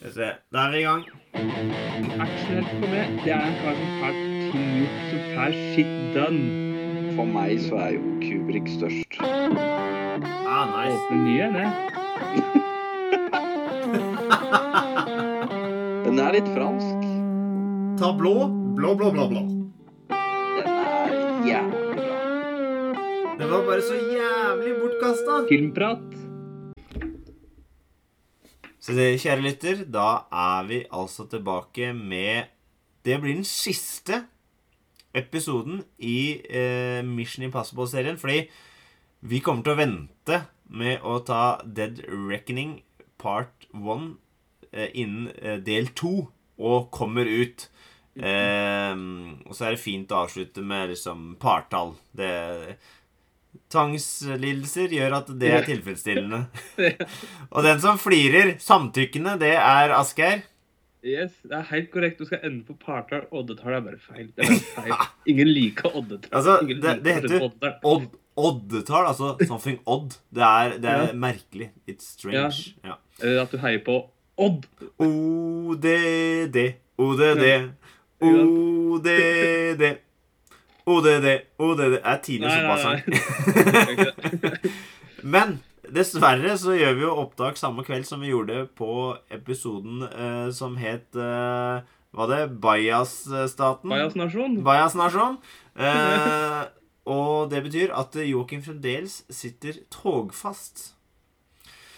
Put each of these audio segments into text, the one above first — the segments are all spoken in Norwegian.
Skal vi se. Da er vi i gang. Aksjonert for meg, det er en kar som får ting gjort, som får shit done. For meg så er jo Kubrick størst. Ah, nice. Åpne nye, det. Den er litt fransk. Ta blå. Blå, blå, blå, blå. Den er jævlig bra. Det var bare så jævlig bortkasta. Filmprat. Kjære lytter, da er vi altså tilbake med Det blir den siste episoden i eh, Mission Impossible-serien. Fordi vi kommer til å vente med å ta Dead Reckoning part 1 eh, innen eh, del 2 og kommer ut. Eh, og så er det fint å avslutte med liksom partall. Det Tvangslidelser gjør at det er tilfredsstillende. Og den som flirer samtykkende, det er Asgeir. Yes, det er helt korrekt. Du skal ende på partall. Oddetall er bare feil. Det er bare feil. Ingen liker oddetall. Altså, Ingen det, det heter odd, oddetall, altså something odd. Det er, det er Ja. merkelig. It's strange. Ja. Ja. at du heier på Odd. ODD, ODD, ODD, ODD, ODD er tidenes fotballsang. Men dessverre så gjør vi jo opptak samme kveld som vi gjorde på episoden eh, som het eh, Var det? Bajas-staten? Bajas nasjon. Bajas nasjon. Eh, og det betyr at Joakim fremdeles sitter togfast.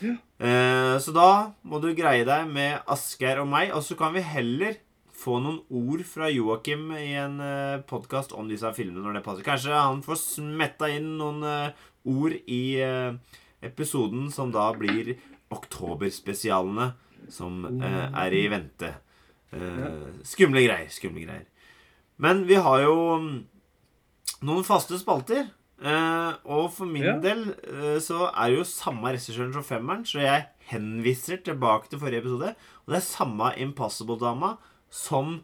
Ja. Eh, så da må du greie deg med Asgeir og meg, og så kan vi heller få noen ord fra Joakim i en uh, podkast om disse filmene når det passer. Kanskje han får smetta inn noen uh, ord i uh, episoden som da blir oktoberspesialene som uh, er i vente. Eh, Skumle greier, skumle greier. Men vi har jo mm, noen faste spalter. eh, og for min Ja. del eh, så er det jo samme regissøren som femmeren, så jeg henviser tilbake til forrige episode. Og det er samme Impossible-dama som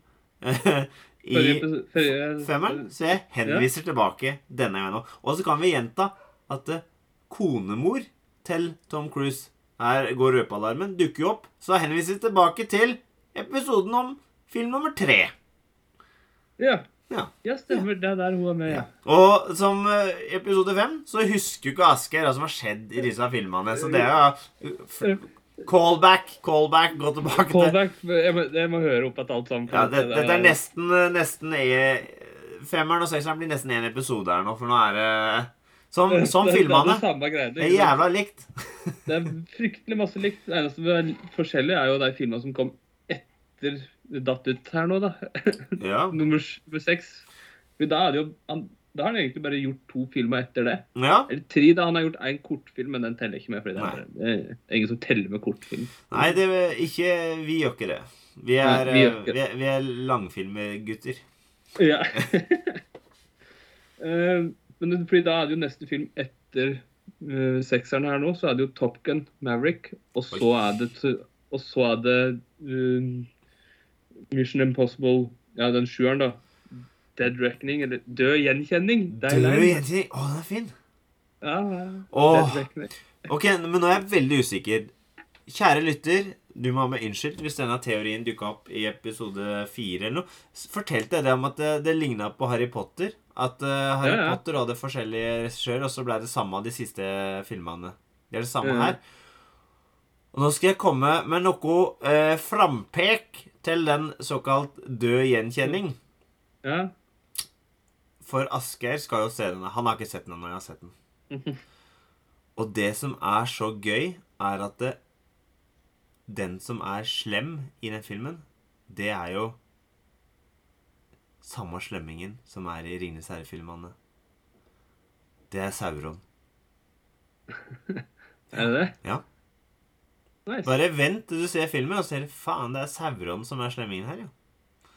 eh, i femmeren. Så jeg henviser tilbake denne gangen òg. Og så kan vi gjenta at eh, konemor til Tom Cruise her går røpealarmen, dukker jo opp. Så henviser vi tilbake til episoden om film nummer tre. Ja. Ja. ja, stemmer. Det er der hun er med, ja. Og som eh, episode fem så husker jo ikke Asgeir hva som har skjedd i disse filmene. Så det er f- Callback, callback, gå tilbake til Callback. Jeg må, jeg må høre opp at alt sammen. ja, det, Dette er nesten, nesten e- Femmeren og sekseren blir nesten én episode her nå, for nå er det Som, som filmene. Det det. Det er jævla likt. Det er fryktelig masse likt. Det eneste som er forskjellig, er jo de filmene som kom etter det datt ut her nå, da. Ja. Nummer seks. Da, er det jo, da har han egentlig bare gjort to filmer etter det. ja. Eller tre, da. Han har gjort én kortfilm, men den teller ikke med. Fordi det er, det er ingen som teller med kortfilm. Nei, det ikke Vi gjør ikke det. Vi er, Nei, vi vi er, vi er langfilmgutter. Ja. Eh, men fordi da er det jo neste film etter uh, sekseren her nå, så er det jo Top Gun Maverick, og så Oi. er det, og så er det uh, Mission Impossible, ja, den sjueren, da. Dead Reckoning, eller Død gjenkjenning. Død gjenkjenning? Å, den er fin. Ja, ja. Åh. Dead Reckoning. Ok, men nå er jeg veldig usikker. Kjære lytter, du må ha meg unnskyldt hvis denne teorien dukka opp i episode fire eller noe. Fortalte jeg det om at det, det ligna på Harry Potter? At uh, Harry Ja, ja. Potter hadde forskjellige regissører, og så ble det samme av de siste filmene. Det er det samme Ja. her. Og nå skal jeg komme med noe uh, frampek til den såkalt død gjenkjenning. Ja. For Asgeir skal jo se den. Han har ikke sett den ennå. Jeg har sett den. Og det som er så gøy, er at det, den som er slem i den filmen, det er jo samme slemmingen som er i Ringenes herre-filmene. Det er Sauron. Er det det? Ja. Nice. Bare vent til du ser filmen, og ser faen, det er Sauron som er slemmingen her, ja.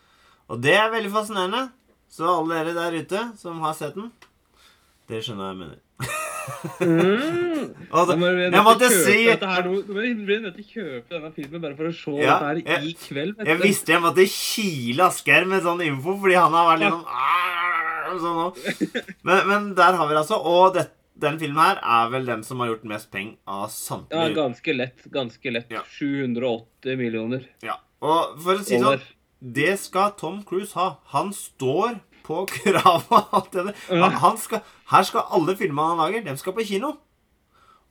Og det er veldig fascinerende. Så alle dere der ute som har sett den, dere skjønner hva jeg mener. Mm. altså, det, jeg måtte si Du her må nødt kjøpe denne filmen bare for å se Ja, dette her jeg- i kveld. Jeg du. visste jeg måtte kile Asgeir med sånn info, fordi han har vært litt sånn sånn. Men, men der har vi det altså. Og det, den filmen her er vel den som har gjort mest penger av Ja, ganske lett. Ganske lett. Ja. 780 millioner Ja. Og for å si sånn, det skal Tom Cruise ha. Han står på krava. Han, han skal, her skal alle filmene han lager, dem skal på kino.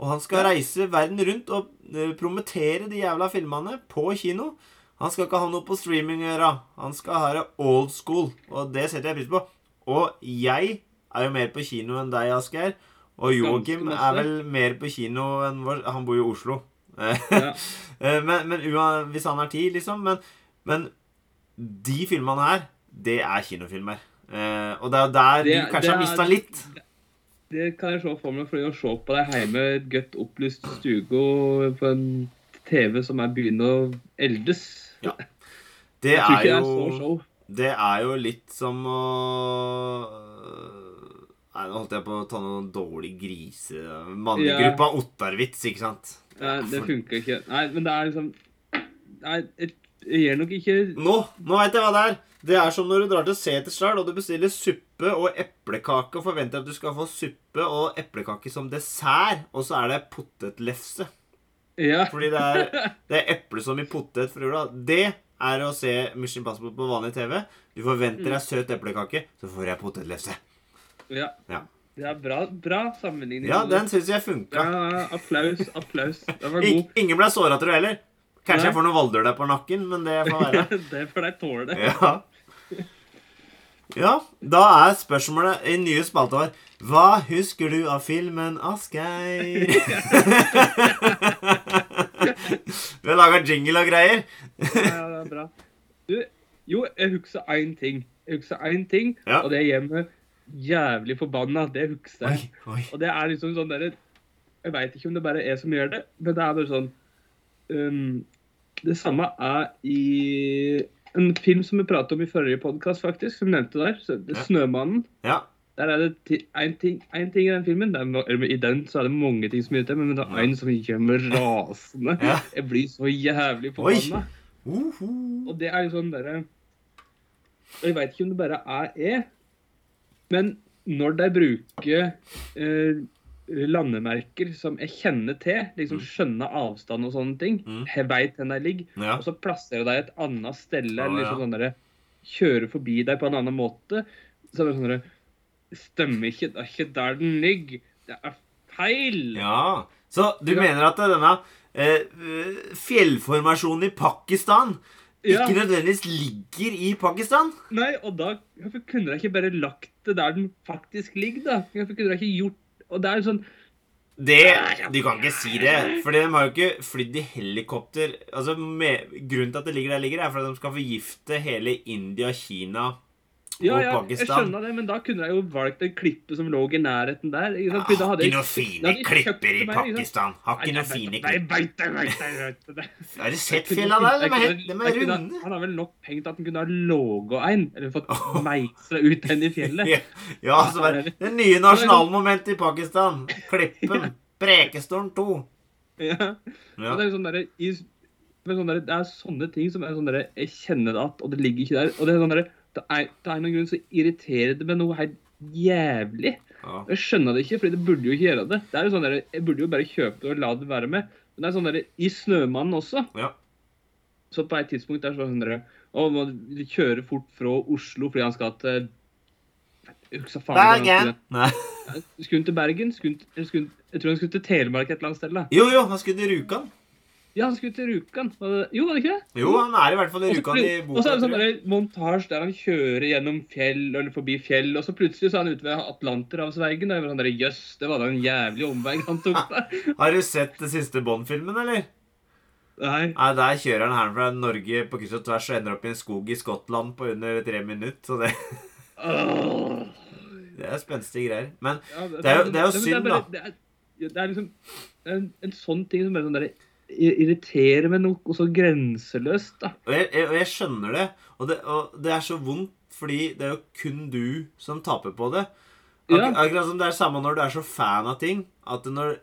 Og han skal reise verden rundt og eh, promotere de jævla filmene på kino. Han skal ikke ha noe på streaming å gjøre. Han skal ha det old school, og det setter jeg pris på. Og jeg er jo mer på kino enn deg, Asgeir. Og Joakim er vel mer på kino enn vår Han bor jo i Oslo. Eh, Men, men hvis han har tid, liksom. Men, men de filmene her, det er kinofilmer. Eh, og det er der Det- du kanskje det har er- mista litt. Det kan jeg se for meg, fordi å se på deg hjemme i et godt opplyst stugo på en TV som er begynner å eldes Ja. Det er det er jo. Det er jo litt som å Nei, nå holdt jeg på å ta noen dårlig grise... Mannegruppa Ottarvits, ikke sant? Nei, det funker ikke. Nei, men det er liksom Nei, jeg, jeg gjør nok ikke Nå nå veit jeg hva det er! Det er som når du drar til Setesdal og du bestiller suppe og eplekake og forventer at du skal få suppe og eplekake som dessert, og så er det potetlefse. Ja. Fordi det er, det er eple som i potet fra jula. Det er å se Mission Impossible på vanlig TV. Du forventer deg søt eplekake, så får jeg potetlefse. ja. Ja. Det er bra, bra sammenligning. Ja, den syns jeg funka. Ja, applaus, applaus. Den var god. ingen ble såra, tror jeg heller. Kanskje jeg får noe der på nakken, men det får være. det får deg tåle det. Ja. ja, da er spørsmålet i nye spalte vår Hva husker du av filmen Asgeir? Vi har laga jingle og greier. Ja, det er bra. Du, jo, jeg husker én ting. Jeg husker én ting, Ja. og det er meg jævlig forbanna. Det husker Oi, jeg. oi. Og det er liksom sånn derre Jeg veit ikke om det bare er jeg som gjør det, men det er bare sånn um, Det samme er i en film som vi pratet om i forrige podkast, faktisk, som nevnte der. Ja. 'Snømannen'. Ja. Der er det én ting, en ting i den filmen. Er, eller I den så er det mange ting som irriterer men det er én som gjør meg rasende. Ja. Jeg blir så jævlig på forbanna. Uhu. Og det er jo sånn derre Jeg veit ikke om det bare er E, men når de bruker eh, landemerker som jeg kjenner til, liksom skjønner avstand og sånne ting, Mm. jeg veit hvor de ligger, Ja. og så plasserer de et annet Ja, eller liksom sånn derre Kjører forbi deg på en annen måte, så er det sånn derre Stemmer ikke, det er ikke der den ligger. Det er feil! ja. Så du Ja. mener at denne eh, eh, fjellformasjonen i Pakistan Ja. ikke nødvendigvis ligger i Pakistan? Nei, og da Hvorfor kunne de ikke bare lagt det der den faktisk ligger, da? Hvorfor kunne de ikke gjort Og det er sånn Det, Du kan ikke si det. For de har jo ikke flydd i helikopter Altså, med, Grunnen til at det ligger der, ligger er for at de skal forgifte hele India, Kina Ja, ja, jeg skjønner det, men da kunne jeg jo valgt en klippe som lå i nærheten der. Ikke sant? Har ikke noen fine klipper i det. Pakistan. Har ikke noen fine klipper. Det, det, det. Har du sett fjellene fjella der? De er, de er runde. Han har vel nok til at han kunne ha låget en, eller fått meisla ut en i fjellet. Ja, så bare, Det nye nasjonalmomentet i Pakistan. Klippen. Prekestolen 2. Ja. Ja. Det er sånn derre sånn Det er sånne ting som er sånn derre Jeg kjenner det at, og det ligger ikke der. Og det er sånn derre Det er, det er noen grunn så irriterer det meg noe helt jævlig. Ja. Jeg skjønner det ikke, for det burde jo ikke gjøre det. Det er jo sånn der, Jeg burde jo bare kjøpe det og la det være med. Men det er sånn der, I 'Snømannen' også, Ja. så på et tidspunkt er det sånn der, Å, må kjører kjøre fort fra Oslo fordi han skal til jeg Bergen. Skulle. Skulle han til Bergen? Skulle skulle jeg tror han skulle til Telemark et eller annet sted. da. Jo, jo, han skulle til Rjukan. Ja, han skulle til Rjukan. Jo, var det ikke det? Jo, han er i hvert fall i Rjukan i boka. Og så er det sånn montasje der han kjører gjennom fjell eller forbi fjell, og så plutselig så er han ute ved Atlanterhavsveigen. Og sånn Jøss, det var da en jævlig omvei han tok der. Har du sett den siste Bond-filmen, eller? Nei. Nei, Der kjører han her fra Norge på kryss og tvers og ender opp i en skog i Skottland på under tre minutter. Så det, det er spenstige greier. Men Ja, Det er jo- det er jo det, synd, bare- Det er, det liksom det en, en sånn ting som bare sånn der, irriterer meg noe så grenseløst, da. Og jeg, jeg, og jeg skjønner det og, det. og det er så vondt, fordi det er jo kun du som taper på det. Ak Ja. Akkurat som det er samme når du er så fan av ting, at når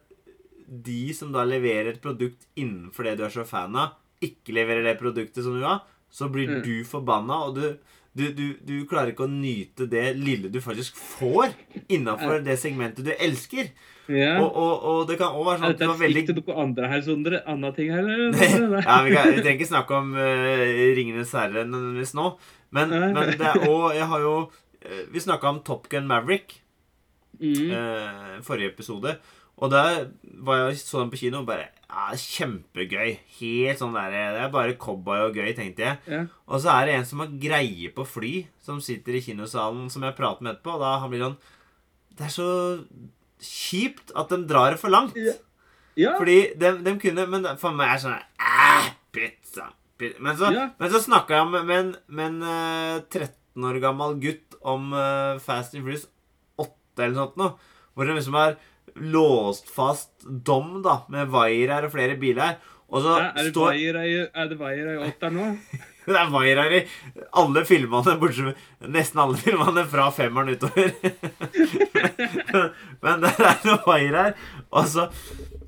de som da leverer et produkt innenfor det du er så fan av, ikke leverer det produktet som du har, så blir Mm. du forbanna, og du, du, du, du klarer ikke å nyte det lille du faktisk får innafor det segmentet du elsker. Ja. Og, og, og det kan òg være sånn at du var veldig Er til noe andre her, Sondre? Anna ting her, eller? Ja, vi, kan, vi trenger ikke snakke om uh, Ringenes herre nødvendigvis nå. Men, men det er òg Jeg har jo uh, Vi snakka om Top Gun Maverick Mm. uh, forrige episode. Og der var jeg så den på kino og bare ja, Kjempegøy. Helt sånn der, Det er bare cowboy og gøy, tenkte jeg. Ja. Og så er det en som har greie på fly, som sitter i kinosalen, som jeg prater med etterpå. Og da han blir sånn Det er så kjipt at de drar det for langt. Ja. Ja. Fordi de, de kunne Men for meg er sånn Æh, pizza, pizza. Men så, Ja. men så snakka jeg med, en, med en eh, 13 år gammel gutt om uh, Fast and Furious 8 eller noe sånt noe. Hvor de liksom har låst fast dom da med vaier og flere biler. Og så Ja, er det står vaier i er det vaier i åtter nå? Det er vaier i alle filmene, bortsett nesten alle filmene fra femmeren utover. Men der er det vaier her. Og så,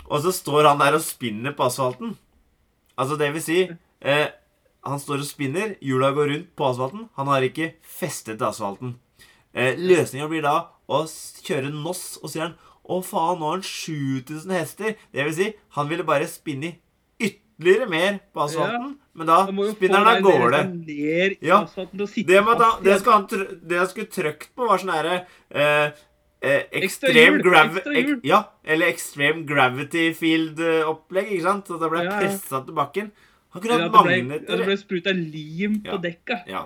og så står han der og spinner på asfalten. Altså, det vil si eh, Han står og spinner, hjula går rundt på asfalten. Han har ikke festet til asfalten. Eh, Løsninga blir da å kjøre NOS, og sier han Å, faen, nå har han 7000 hester. Det vil si, han ville bare spinne ytterligere mer på asfalten. Men da spinner han av gårde. Ja. Det, da, det, han, det jeg skulle trykt på, var sånn herre eh, eh, Extreme hjul, gravi... ekstra hjul. Ek, ja, eller Extreme Gravity Field-opplegg, ikke sant? Så det ble Ja, pressa til bakken. Han kunne hatt magneter. det ble spruta lim Ja. på dekka. Ja.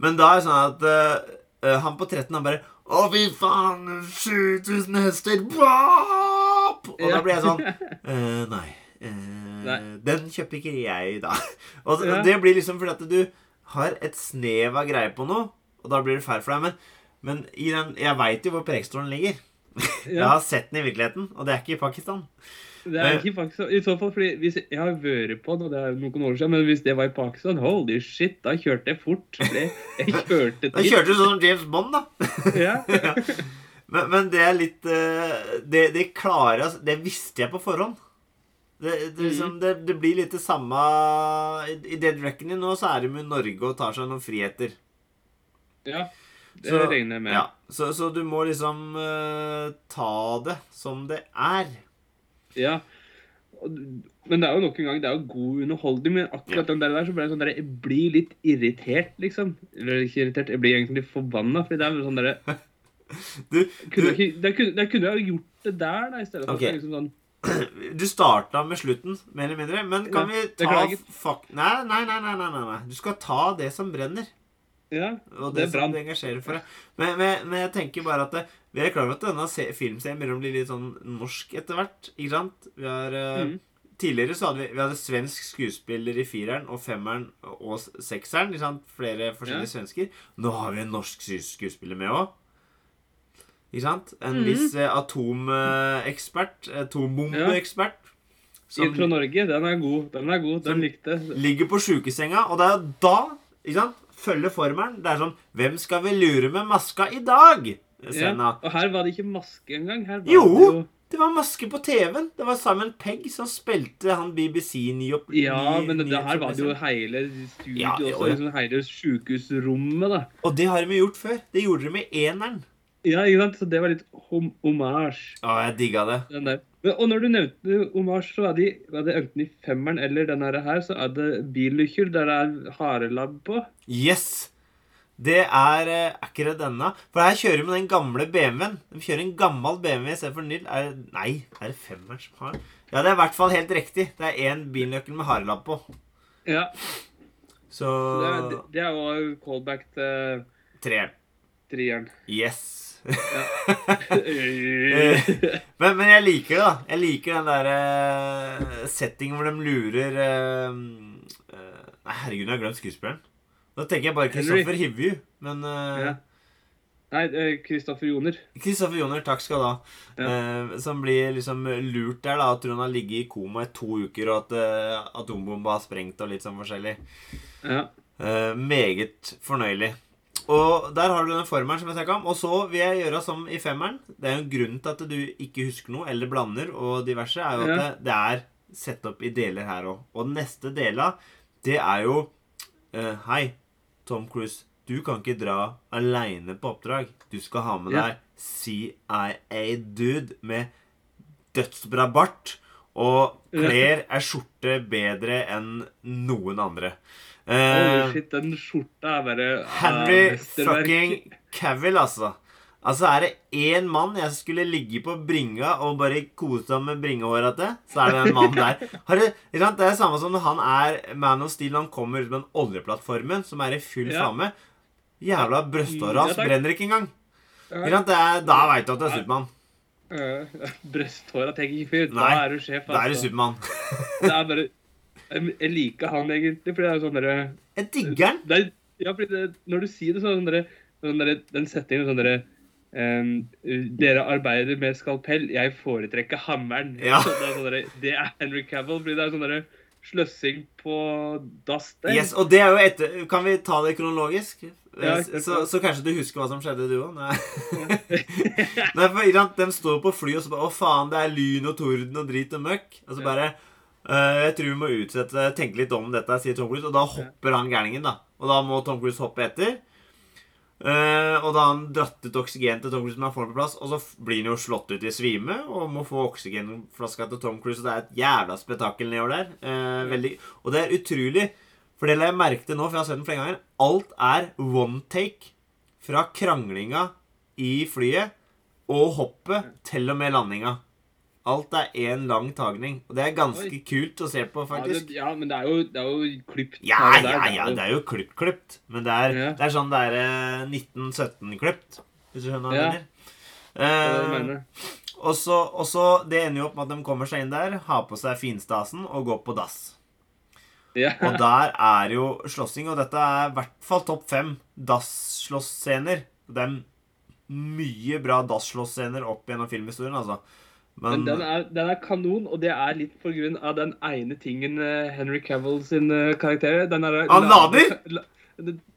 Men da er det sånn at eh, eh, han på 13 han bare Å, fy faen! 7000 hester! Bop! Og da blir jeg sånn eh, Nei. Eh, Den kjøper ikke jeg, da. Og Ja. det blir liksom fordi at du har et snev av greie på noe, og da blir det feil for deg. Men, men i den, jeg veit jo hvor Preikestolen ligger. Jeg har sett den i virkeligheten, og det er ikke i Pakistan. Det er ikke faktisk så- I så fall fordi hvis Jeg har vært på den, og det er noen år siden, men hvis det var i Pakistan, holy shit, da kjørte jeg fort. Jeg, kjørte dit. Da kjørte du sånn som James Bond, da. Ja. ja. men, men det er litt eh, det, det altså, Det visste jeg på forhånd. Det, det, liksom, det, det blir litt det samme I i Dead Reckoning nå så er de med Norge og tar seg noen friheter. ja. Det Så- regner jeg med. Ja, så, så du må liksom uh, ta det som det er. Ja. Men det er jo nok en gang, det er jo god underholdning, men akkurat den der, så ble jeg sånn der, jeg blir litt irritert, liksom. Eller ikke irritert, jeg blir egentlig forbanna, fordi det er sånn derre Du, kunne, du, jeg der, kunne, det kunne jeg ha gjort det der, da, i stedet for Ok. at det er liksom sånn du starta med slutten, mer eller mindre. Men kan vi ta fak... Nei, nei, nei, nei, nei. Du skal ta det som brenner. Ja, Og det det, som du engasjerer for. Men, men, men jeg tenker bare at det, vi er klar over at denne se- filmserien begynner å bli litt sånn norsk etter hvert. Ikke sant? Vi har, eh, Mhm. Tidligere så hadde vi, vi hadde svensk skuespiller i fireren og femmeren og sekseren. Ikke sant? Flere forskjellige Ja. svensker. Nå har vi en norsk skuespiller med òg. Ikke sant? En mm. viss eh, atomekspert. Atombombeekspert. Inn fra Norge, den er god. Den er god, den likte ligger på sjukesenga, og det er da ikke sant, følger formelen. Det er sånn Hvem skal vi lure med maska i dag? Ja. Og her var det ikke maske engang. Her var Jo! det jo Det var maske på TV-en. Det var Simon Pegg som spilte han BBC-nyopp... Ja, men det, det her var det jo hele studio Ja, og, ja. Liksom hele sjukehusrommet, da. Og det har de gjort før. Det gjorde de med eneren. Ja, ikke sant? Så det var litt hom hommage. Å, jeg digga det. Den. Men, og når du nevnte hommage, så er det, var det enten i femmeren eller denne her, så er det bilulykker der det er harelabb på. Yes! Det er eh, det denne? For her kjører vi med den gamle BMW-en. De kjører en gammel BMW istedenfor nytt. Er nei, er det femmeren som har? Ja, det er i hvert fall helt riktig. Det er én bilnøkkel med harelabb på. Ja, Så det er, det er jo callback til Treeren. trieren. Yes. Eh, men, men jeg liker det, da. Jeg liker den der uh, settingen hvor de lurer eh, eh, Nei, herregud, jeg har glemt skuespilleren. Da tenker jeg bare Kristoffer Hivju, men eh, ja. Nei, Kristoffer Joner. Kristoffer Joner, takk skal du ha. Ja. Eh, som blir liksom lurt der, da. At hun har ligget i koma i to uker, og at uh, atombomba har sprengt og litt sånn forskjellig. Ja. Eh, meget fornøyelig. Og der har du den formelen som jeg snakka om. Og så vil jeg gjøre som i femmeren. Det er jo grunnen til at du ikke husker noe, eller blander, og diverse, er jo at Ja. det, er satt opp i deler her òg. Og den neste dela, det er jo uh, Hei, Tom Cruise, du kan ikke dra aleine på oppdrag. Du skal ha med Ja. deg CIA-dude med dødsbra bart. Og kler er skjorte bedre enn noen andre. Uh, oh, shit, den skjorta er bare ah, Henry mesterverk. fucking Cavill, altså. Altså, er det én mann jeg skulle ligge på bringa og bare kose ham med bringehåra til, så er det den mannen der. Har sant? det er det samme som når han er Man of Steel, han kommer ut med den oljeplattformen som er i full Ja. flamme. Jævla brysthåra hans brenner ikke engang. Ja. Det er, da veit du at det er Supermann. Uh, Brysthåra tenker ikke fyr. Da er du sjef. Da er du altså. Supermann. Det er bare Jeg liker han egentlig, fordi det er jo sånn derre Jeg digger han. Ja, fordi det, når du sier det, så er det sånn derre sånn derre- Den settingen sånn derre um, Dere arbeider med skalpell, jeg foretrekker hammeren. Ja. Så det, er sånn det er Henry Cavill, fordi det er sånn derre sløssing på dass der. Yes, og det er jo etter Kan vi ta det kronologisk? Ja, Eh, så, så kanskje du husker hva som skjedde, du òg? Nei. Nei, for De står på fly og så bare Å, faen, det er lyn og torden og drit og møkk. Og så bare «Eh, Jeg tror vi må utsette tenke litt om dette, sier Tom Cruise. Og da hopper han gærningen, da. Og da må Tom Cruise hoppe etter. Eh, og da har han dratt ut oksygen til Tom Cruise, men han får den på plass, og så blir han jo slått ut i svime og må få oksygenflaska til Tom Cruise. Og det er et jævla spetakkel nedover der. Uh, veldig, og det er utrolig, for det la jeg merke til nå, for jeg har sett den flere ganger. Alt er one take fra kranglinga i flyet og hoppet til og med landinga. Alt er én lang tagning. Og det er ganske Oi. kult å se på, Ja, faktisk. ja, men det er jo, det er jo klipt. Ja, ja, ja, det er jo klipp-klipt. Men det er, Ja. det er sånn det er eh, 1917-klipt. Hvis du skjønner hva jeg mener. er Eh, så, og så Det ender jo opp med at de kommer seg inn der, har på seg finstasen og går på dass. Ja. Og der er jo slåssing, og dette er i hvert fall topp fem dasslåssscener. Det er mye bra dasslåssscener opp gjennom filmhistorien, altså. Men den er, den er kanon, og det er litt på grunn av den ene tingen eh, Henry Cavill sin eh, karakter den er, Han lader? La,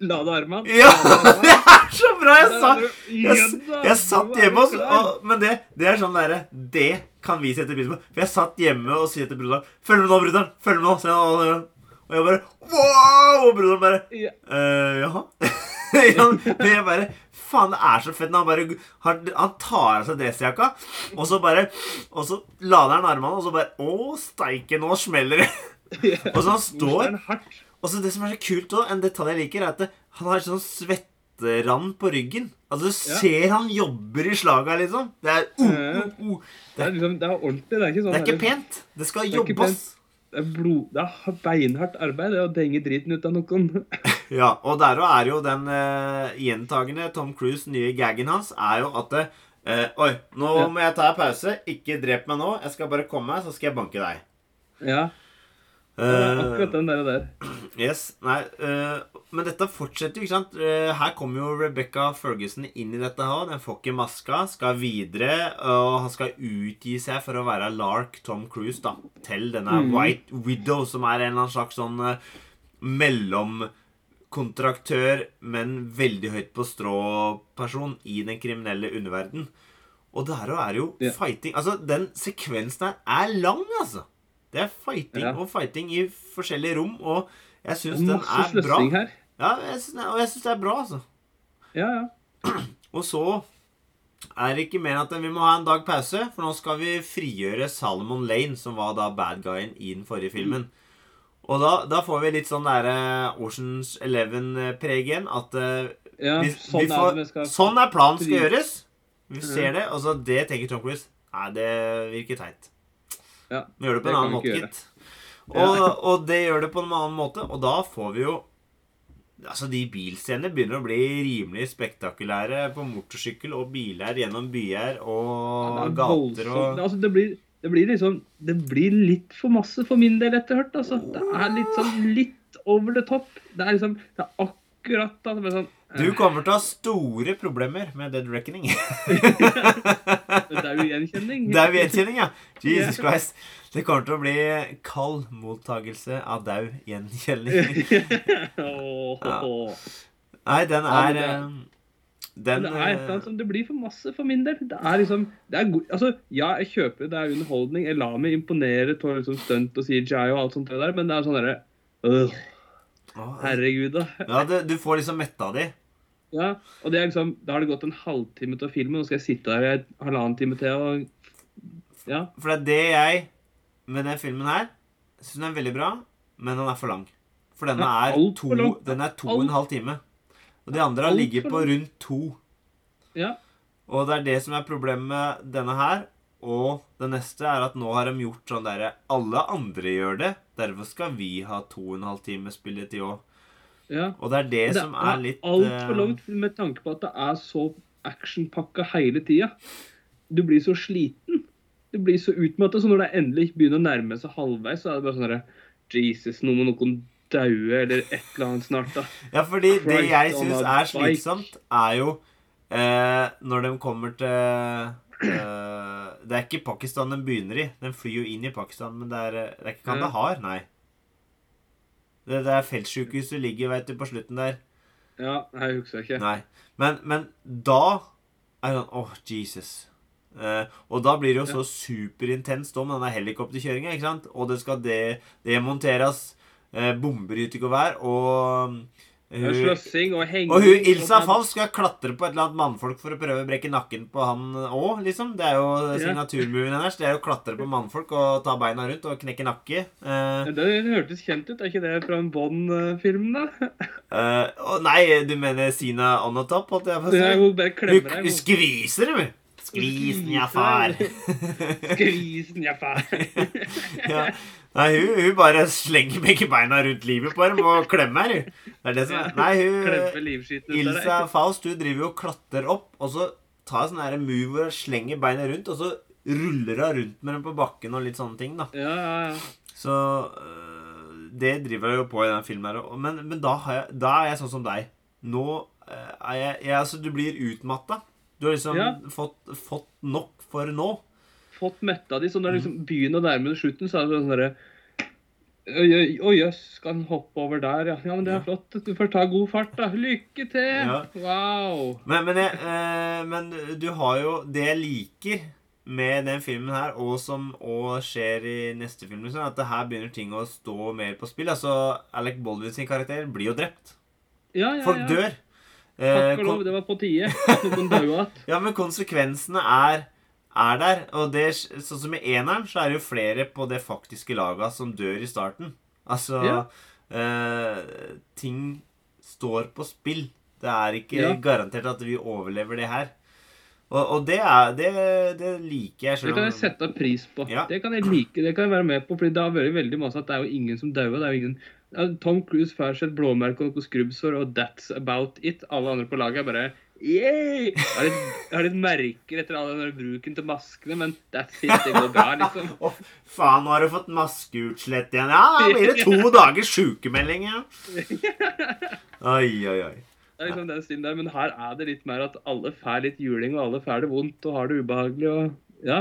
lade armene. Ja! Det er så bra! Jeg sa Jeg, Jeg, satt hjemme og, og Men det, det er sånn derre Det kan vi sette pris på. For jeg satt hjemme og sier til broderen 'Følg med nå, broderen! Følg med nå!' Så jeg, og jeg bare Wow! Og broderen bare Ja. eh, Jaha? Ja, det jeg bare Faen, det er så fett når han bare har, Han tar av seg dressjakka, og så bare Og så lader han armene, og så bare Å, steike, nå smeller det! Og så han står og så Det som er så kult også, en detalj jeg liker, er at det, han har sånn svetterand på ryggen. Altså Du ser han jobber i slaga, liksom. Det er, uh, uh, uh. Det er, liksom, det er ordentlig. Det er ikke sånn Det er ikke pent. Det skal Det er jobbes. Det er, blod, det er beinhardt arbeid det å denge driten ut av noen. Ja, og der også er jo den uh, gjentagende Tom Cruise nye gaggen hans er jo at eh, Oi, nå Ja. må jeg ta en pause. Ikke drep meg nå. Jeg skal bare komme meg, så skal jeg banke deg. Ja, akkurat den der og der. Yes, nei, uh, Men dette fortsetter jo, ikke sant? Uh, her kommer jo Rebecca Ferguson inn i dette her. Den får ikke maska, skal videre, og han skal utgi seg for å være Lark Tom Cruise da, til denne mm. White Widow, som er en eller annen slags sånn uh, mellomkontraktør, men veldig høyt på strå-person i den kriminelle underverden. Og der er jo yeah. fighting Altså, den sekvensen her er lang, altså. Det er fighting Ja. og fighting i forskjellige rom, og jeg syns den er bra. her. Ja, jeg synes, og jeg syns det er bra, altså. Ja, ja. Og så er det ikke mer enn at vi må ha en dag pause, for nå skal vi frigjøre Salomon Lane, som var da bad guyen i den forrige filmen. Og da, da får vi litt sånn derre Oceans Eleven-preg igjen. At eh, ja vi, sånn, vi får, er vi skal sånn er planen skal gjøres. Vi ser det, og så det tenker Tom Cruise. Nei, det virker teit. Ja, Vi gjør det på en annen måte, gitt. Og, og det gjør det på en annen måte, og da får vi jo Altså, De bilscenene begynner å bli rimelig spektakulære på motorsykkel og biler gjennom byer og Ja, det er gater og Altså, det blir, det blir liksom Det blir litt for masse for min del etter hvert. Altså. Det er litt sånn litt over the top. Det er liksom Det er akkurat er sånn Du kommer til å ha store problemer med Dead Reckoning. Det er jo gjenkjenning. Det er jo gjenkjenning, ja. Jesus Christ. Det kommer til å bli kald mottagelse av dau gjenkjenning. Ja. Nei, den er eh, Den det er et eller annet som det blir for masse for min del. Det er liksom det er altså, Ja, jeg kjøper det er underholdning. Jeg lar meg imponere av liksom stunt og CGI og alt sånt der, men det er sånn derre øh. Herregud, da. Ja, det, du får liksom metta di. Ja, og det er liksom, Da har det gått en halvtime til å filme, nå skal jeg sitte her i en halvannen time til og Ja. For det er det jeg med den filmen her syns den er veldig bra, men den er for lang. For denne er, er to, den er to og en halv time. Og de andre har ligget på rundt to. ja. Og det er det som er problemet med denne her. Og det neste er at nå har de gjort sånn derre Alle andre gjør det. Derfor skal vi ha to og en halv time spilletid òg. Ja. Og det er det, Det som er litt altfor eh, langt med tanke på at det er så actionpakka hele tida. Du blir så sliten. Du blir så utmatta. Så når det endelig begynner å nærme seg halvveis, så er det bare sånn herre Jesus, nå må noen daue, eller et eller annet snart, da. Ja, fordi det jeg syns er slitsomt, er jo eh, når de kommer til eh, Det er ikke Pakistan de begynner i. De flyr jo inn i Pakistan, men det er, eh, det er ikke Kandahar, nei. Det, der er feltsykehuset ligger, vet du, på slutten der. Ja, jeg husker ikke. Nei. Men, men da er det sånn Åh, Jesus. Eh, og da blir det jo så superintenst om denne helikopterkjøringa? Og det skal de, demonteres eh, bomber ute i gevær, og Slåssing og henging. og hun Ilsa og- skal klatre på et eller annet mannfolk for å prøve å brekke nakken på han òg, liksom. Det er jo signaturmovien hennes. Det er å klatre på mannfolk og ta beina rundt og knekke nakke. Uh, Det hørtes kjent ut. Er ikke det fra en Bond-film, da? uh, nei, du mener Sina on the top, holdt jeg på å si? jo bare Hun klemmer deg. hun skviser hun. Skvisen, ja, far. Skvisen, ja, far. ja. Nei, hun, hun bare slenger begge beina rundt livet på dem og klemmer, hun. Det er det som er Nei, hun Ilsa. Faust hun driver jo og klatrer opp, og så tar sånn her move hvor hun slenger beina rundt, og så ruller hun rundt med dem på bakken og litt sånne ting, da. Ja, ja, ja. Så øh, Det driver jeg jo på i den filmen her. Men, men da, har jeg, da er jeg sånn som deg. Nå øh, er jeg, jeg Altså, du blir utmatta. Du har liksom fått, fått nok for nå. Fått metta de, så når liksom byen og nærmere slutten, så er det sånn derre oi, jøss, skal han hoppe over der, ja? Ja, men det er flott. Du får ta god fart, da. Lykke til! Ja. Wow! Men, men, jeg, eh, men du har jo Det jeg liker med den filmen her, og som òg skjer i neste film, liksom, at det her begynner ting å stå mer på spill. Altså, Alec Baldwin sin karakter blir jo drept. Ja, ja, Folk dør. Eh, Takk og lov, det var på tide. ja, men konsekvensene er, er der. Og det, sånn som i eneren, så er det jo flere på det faktiske laget som dør i starten. Altså Ja. eh, Ting står på spill. Det er ikke Ja. garantert at vi overlever det her. Og, og det, er, det, det liker jeg. Det kan jeg sette pris på. Ja. Det kan jeg like, det kan jeg være med på. fordi det har vært veldig masse at det er jo ingen som dauer. Det er jo ingen Tom Cruise får seg et blåmerke og noe skrubbsår, og that's about it. Alle andre på laget er bare Jeg har litt, har litt merker etter all den bruken til maskene, men that's it. Det går bra, liksom. Å, faen, nå har du fått maskeutslett igjen. Ja, da blir det to dagers sykemelding, ja. Oi, oi, oi. Det er liksom den stilen der, Men her er det litt mer at alle får litt juling, og alle får det vondt og har det ubehagelig. og ja,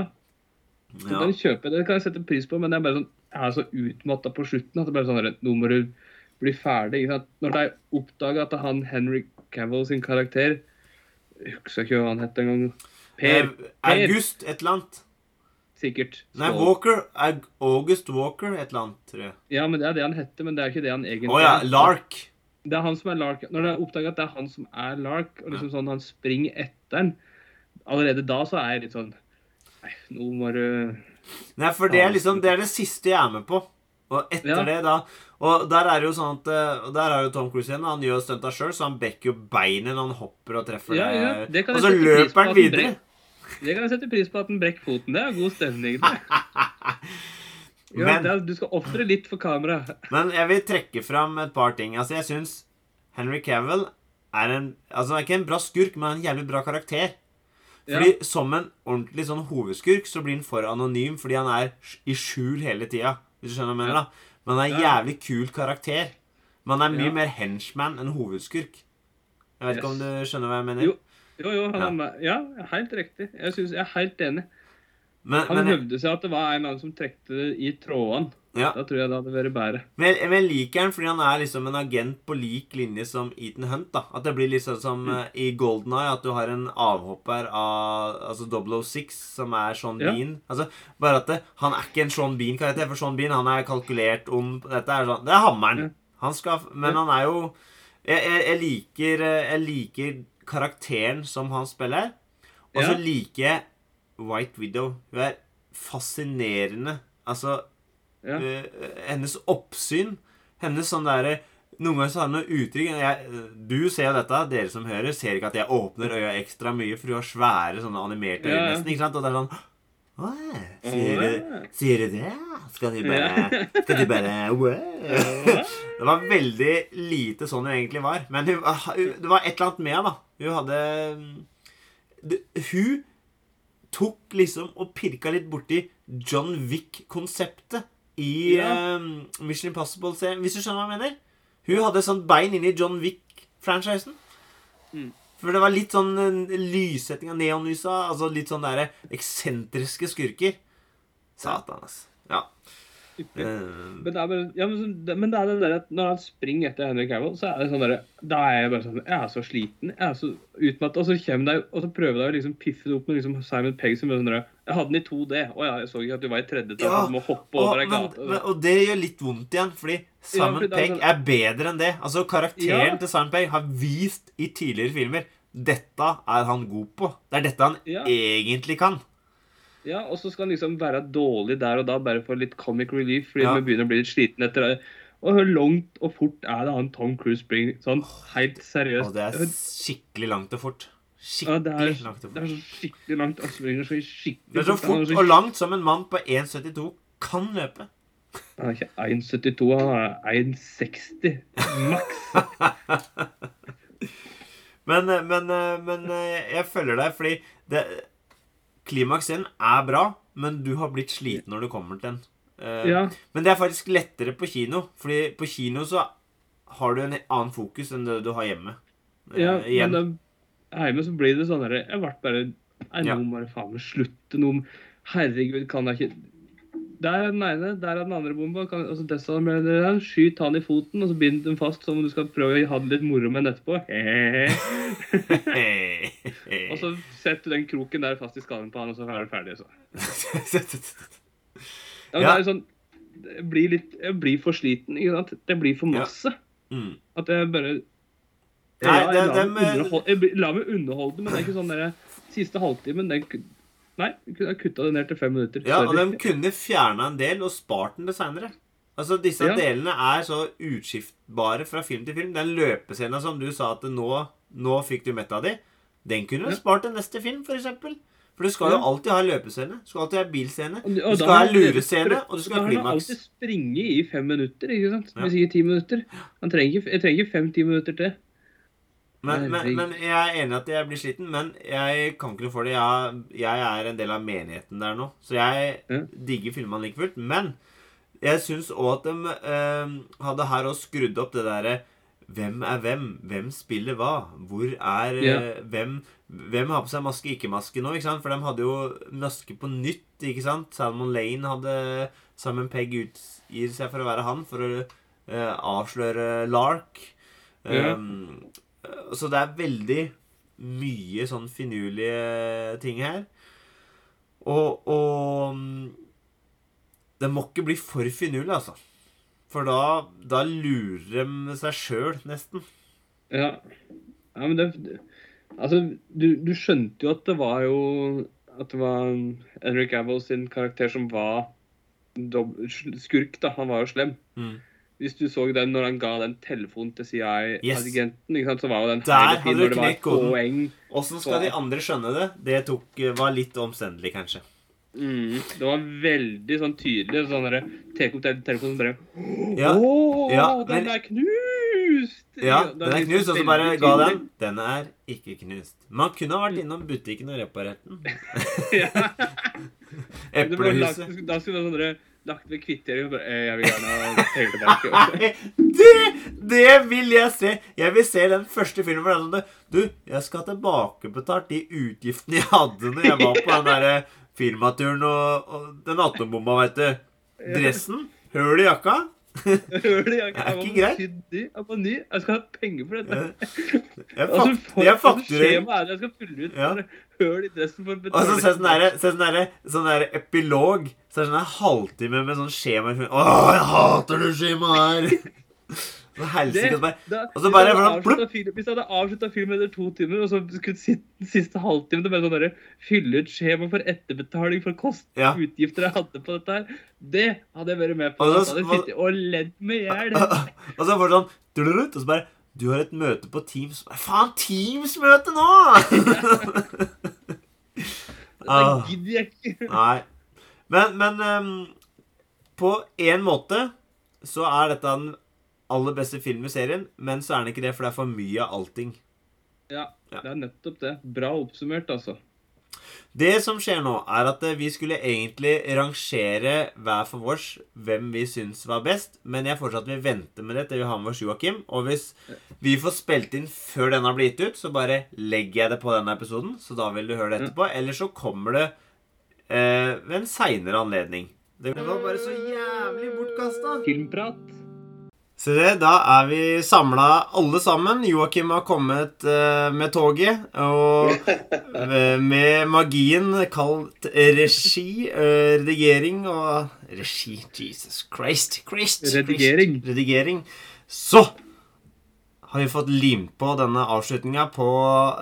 Så Ja. kjøper jeg kjøpe det, kan jeg sette pris på, men jeg er bare sånn, jeg er så utmatta på slutten at det bare sånn nå må du bli ferdig. Når de oppdager at han Henry Cavill sin karakter Jeg husker ikke hva han het engang. Per, per. August et eller annet. sikkert. Nei, Walker. August Walker et eller annet, tror jeg. Ja, men det er det han heter, men det er ikke det han egentlig Å ja, er. Lark. Det er han som er Lark. Når de oppdager at det er han som er Lark, og liksom sånn han springer etter han Allerede da så er jeg litt sånn Nei, nå må du Nei, for det er liksom Det er det siste jeg er med på. Og etter Ja. det, da Og der er jo sånn at eh, Der er jo Tom Cruise igjen. Han gjør stunta sjøl, så han bekker jo beinet når han hopper og treffer Ja, ja, det. Og så løper han videre. Det kan jeg sette pris på at han brekker foten. Det er god stemning. Ja, Men- er, du skal ofre litt for kamera. Men jeg vil trekke fram et par ting. Altså, jeg syns Henry Cavill er en Altså, han er ikke en bra skurk, men en jævlig bra karakter. Fordi Som en ordentlig sånn hovedskurk så blir han for anonym fordi han er i skjul hele tida. Hvis du skjønner hva jeg mener, da. Men han er en jævlig kul karakter. Men han er mye Ja. mer henchman enn hovedskurk. Jeg vet ikke om du skjønner hva jeg mener? Jo, Jo, jo, han er, ja, helt riktig. Jeg, synes, jeg er helt enig. Men, Han men, hevde seg at det var en eller annen som trekte det i trådene. Ja. Da tror jeg det hadde vært bedre. men, men liker han fordi han er liksom en agent på lik linje som Ethan Hunt. da At det blir sånn som Mm. eh, i Golden Eye, at du har en avhopper av altså 006 som er Sean Ja. Bean. Altså, bare at det, Han er ikke en Sean Bean-karakter, for Sean Bean han er kalkulert om Dette er sånn Det er hammeren. Han skal Men han er jo Jeg, jeg, jeg liker eh, Jeg liker karakteren som han spiller. Og så Ja. liker jeg White Widow. Hun er fascinerende. Altså Ja. eh, hennes oppsyn. Hennes sånn derre Noen ganger så har hun noe uttrykk jeg, Du ser jo dette, dere som hører, ser ikke at jeg åpner øya ekstra mye, for hun har svære sånne animerte øyne Ja, nesten. ikke sant? Og det er sånn sier, du, sier du det? Skal de bare Skal de bare wow. Det var veldig lite sånn hun egentlig var. Men hun, ah, det var et eller annet med henne, da. Hun hadde mm, det, Hun tok liksom og pirka litt borti John Wick-konseptet i Ja. uh, Mission Impossible-serien. Hvis du skjønner hva jeg mener? Hun hadde sånn bein inni John Wick-franchisen. Mm. For det var litt sånn eh, lyssetting av neonlysa. Altså litt sånn derre eksentriske skurker. Satan, altså. Ja. Eh, Men det bare, ja, men, det- men det er det der at når han springer etter Henry Cavill, så er det sånn der, Da er jeg bare sånn Jeg er så sliten. Jeg er så utmatt, Og så kommer det, og så prøver de å liksom piffe det opp med liksom Simon Pegg som er sånn der, Jeg hadde den i 2D. Å ja, jeg så ikke at du var i tredje. Ja, Ja, du må hoppe og, over ei gate. og det gjør litt vondt igjen, fordi Simon fordi er Pegg sånn- er bedre enn det. Altså, Karakteren Ja. til Simon Pegg har vist i tidligere filmer dette er han god på. Det er dette han Ja. egentlig kan. Ja, og så skal han liksom være dårlig der og da, bare for litt comic relief, fordi Ja. vi begynner å bli litt sliten etter det. Og hvor langt og fort er det han Tom Cruise springer? Sånn helt seriøst. Og det er skikkelig langt og fort. ja, Skikkelig det er, langt og det er så skikkelig langt. Han springer så skikkelig Det er så er fort og langt som en mann på 1,72 kan løpe. Han er ikke 1,72, han er 1,60 maks. Men, eh, men, eh, men eh, jeg følger deg, fordi det, klimaksen er bra, men du har blitt sliten når du kommer til den. Uh, Ja, Men det er faktisk lettere på kino, fordi på kino så har du en annen fokus enn det du har hjemme. Uh, ja igjen. men da, hjemme så blir det sånn derre Jeg ble bare Nei, nå må bare faen meg slutte. Nå Herregud, kan jeg ikke Der er den ene, der er den andre bomba. Kan, altså der, Skyt han i foten, og så bind den fast som om du skal prøve å ha det litt moro med den etterpå. og så setter du den kroken der fast i skallen på han, og så er du ferdig. Så. Ja, men Ja. Det er sånn Det blir litt Jeg blir for sliten. Ikke sant? Det blir for Ja. masse. mm. At jeg bare Nei, ja, det- jeg, det meg med- underhold- jeg la meg underholde, men det er ikke sånn der Siste halvtimen den, Nei, de kunne kutta det ned til fem minutter. Ja, og de kunne fjerna en del og spart den det seinere. Altså, disse Ja. delene er så utskiftbare fra film til film. Den løpescena som du sa at nå, nå fikk du metta di, den kunne du Ja. spart til neste film, for eksempel. For du skal jo alltid ha løpescene. Du skal alltid ha bilscene. Du skal ha lurescene, og du skal da ha har han klimaks. alltid springe i fem minutter, ikke sant? Ja. Vi sier ti minutter. Han trenger jeg trenger fem-ti minutter til. Men, men, men jeg er enig i at jeg blir sliten, men jeg kan ikke noe for det. Jeg, jeg er en del av menigheten der nå, så jeg mm. digger filmene like fullt. Men jeg syns òg at de eh, hadde her òg skrudd opp det derre Hvem er hvem? Hvem spiller hva? Hvor er yeah. Hvem, hvem har på seg maske, ikke maske nå? ikke sant? For de hadde jo maske på nytt, ikke sant? Salmon Lane hadde Simon Pegg utgir seg for å være han, for å uh, avsløre Lark. Um, så det er veldig mye sånn finurlige ting her. Og, og mm, Det må ikke bli for finurlig, altså. For da, da lurer de seg sjøl, nesten. Ja. ja men det Altså, du, du skjønte jo at det var jo At det var Henry Cavill sin karakter som var skurk, da. Han var jo slem. Mm. Hvis du så den når han ga den telefonen til CIA-agenten, yes. så var jo den Der hadde du knekt koden. Åssen skal de andre skjønne det? Det tok, var litt omstendelig, kanskje. Mm, det var veldig sånn tydelig. Sånn derre Tek opp den telefonen og bare Ja, Å, ja, den er knust! Ja, den er knust, og så bare ga den. Den er ikke knust. Man kunne ha vært innom butikken og reparert den. Eplehuset. da skulle det sånn lagt ved kvittering eh, Jeg vil gjerne ha penger tilbake. Det, det vil jeg se! Jeg vil se den første filmen. hvor det er sånn, Du, jeg skal ha tilbakebetalt de utgiftene jeg hadde når jeg var på den der firmaturen og, og den atombomba, veit du. Dressen, høl i jakka. Hører du? jakka. Det er ikke greit. Jeg var ny. Jeg skal ha penger for dette. Jeg, Altså, fakt, jeg altså, er det jeg skal fylle ut. Ja. Høl i dressen for å Og så betale. se sånn derre sånn derre- sånn derre epilog. Så det er sånn en halvtime med sånn skjema. Å, jeg hater det skjemaet her! Så helsike, bare Og så bare hvordan- film- Hvis jeg hadde avslutta filmen etter to timer, og så skulle siste, siste halvtimen med sånn derre fylle ut skjema for etterbetaling for kost, Ja. utgifter jeg hadde på dette her, det hadde jeg vært med på. Og så- hadde sittet og ledd meg i hjel. Og så får du sånn Og så bare Du har et møte på Teams. Faen, Teams-møte nå! Ah. Det gidder jeg ikke. Nei. Men, men um, på én måte så er dette den aller beste filmen i serien, men så er den ikke det, for det er for mye av allting. Ja, Ja. det er nettopp det. Bra oppsummert, altså. Det som skjer nå, er at eh, vi skulle egentlig rangere hver for vårs hvem vi syns var best, men jeg foreslår at vi venter med det til vi har med oss Joakim. Og hvis vi får spilt inn før den har blitt ut, så bare legger jeg det på denne episoden. Så da vil du høre det etterpå. Eller så kommer det eh, ved en seinere anledning. Det var bare så jævlig bortkasta. Filmprat. Se det, da er vi samla alle sammen. Joakim har kommet eh, med toget. Og eh, med magien kalt regi, eh, redigering og Regi, Jesus Christ. Christ Redigering. Christ, redigering. Så har vi fått limt på denne avslutninga på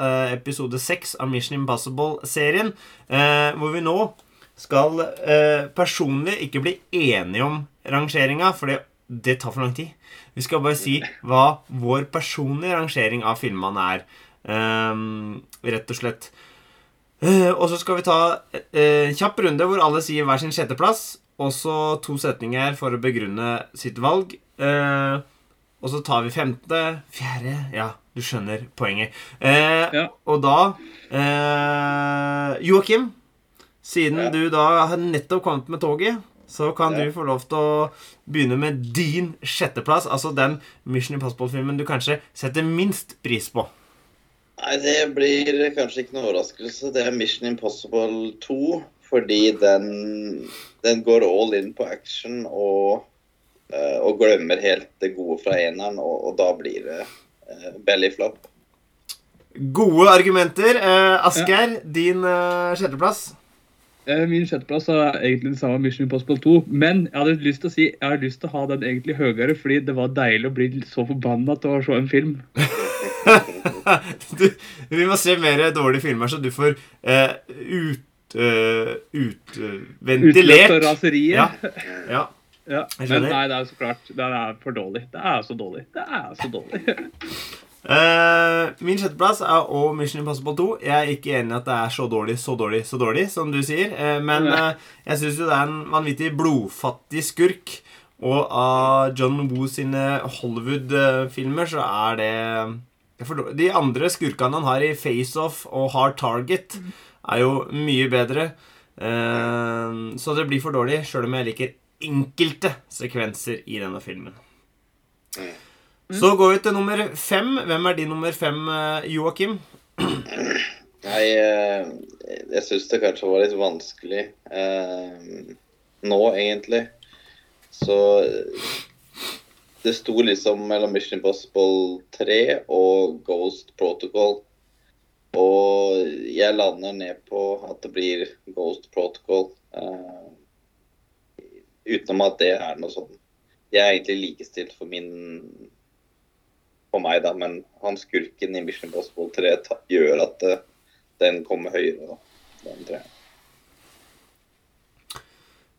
eh, episode seks av Mission Impossible-serien. Eh, hvor vi nå skal eh, personlig ikke bli enige om rangeringa, for det, det tar for lang tid. Vi skal bare si hva vår personlige rangering av filmene er. Ehm, rett og slett. Eh, og så skal vi ta eh, en kjapp runde hvor alle sier hver sin sjetteplass. Og så to setninger for å begrunne sitt valg. Eh, og så tar vi femte, fjerde Ja, du skjønner poenget. Eh, Ja. Og da eh, Joakim, siden Ja. du da har nettopp kommet med toget, så kan Ja. du få lov til å begynne med din sjetteplass. Altså den Mission Impossible-filmen du kanskje setter minst pris på. Nei, det blir kanskje ikke noe overraskelse. Det er Mission Impossible 2. Fordi den, den går all in på action og, og glemmer helt det gode fra eneren. Og, og da blir det uh, belly flop. Gode argumenter. Eh, Asgeir, din eh, sjetteplass. Eh, Min sjetteplass er egentlig den samme Mission Impossible 2. Men jeg hadde lyst til å si jeg har lyst til å ha den egentlig høyere, fordi det var deilig å bli så forbanna til å se en film. du, vi må se mer dårlige filmer, så du får eh, ut, uh, ut eh, Utløst ventilert. av raseriet. Ja. Ja. Ja, Men nei, det er så klart. Det er for dårlig. Det er så dårlig. Det er så dårlig. uh, min sjetteplass er òg Mission Impossible 2. Jeg er ikke enig i at det er så dårlig, så dårlig, så dårlig, som du sier. Uh, men eh, jeg syns jo det er en vanvittig blodfattig skurk. Og av John Woo sine Hollywood-filmer så er det. De andre skurkene han har i Face Off og Hard Target, er jo mye bedre. Så det blir for dårlig, sjøl om jeg liker enkelte sekvenser i denne filmen. Så går vi til nummer fem. Hvem er din nummer fem, eh, Joakim? Nei, eh, jeg syns det kanskje var litt vanskelig eh, nå, egentlig. Så eh, det sto liksom mellom Mission Impossible 3 og Ghost Protocol. Og jeg lander ned på at det blir Ghost Protocol. Eh, utenom at det er noe sånn Jeg er egentlig likestilt for min for meg, da, men han skurken i Mission Impossible 3 ta, gjør at det, den kommer høyere. da. Den tre.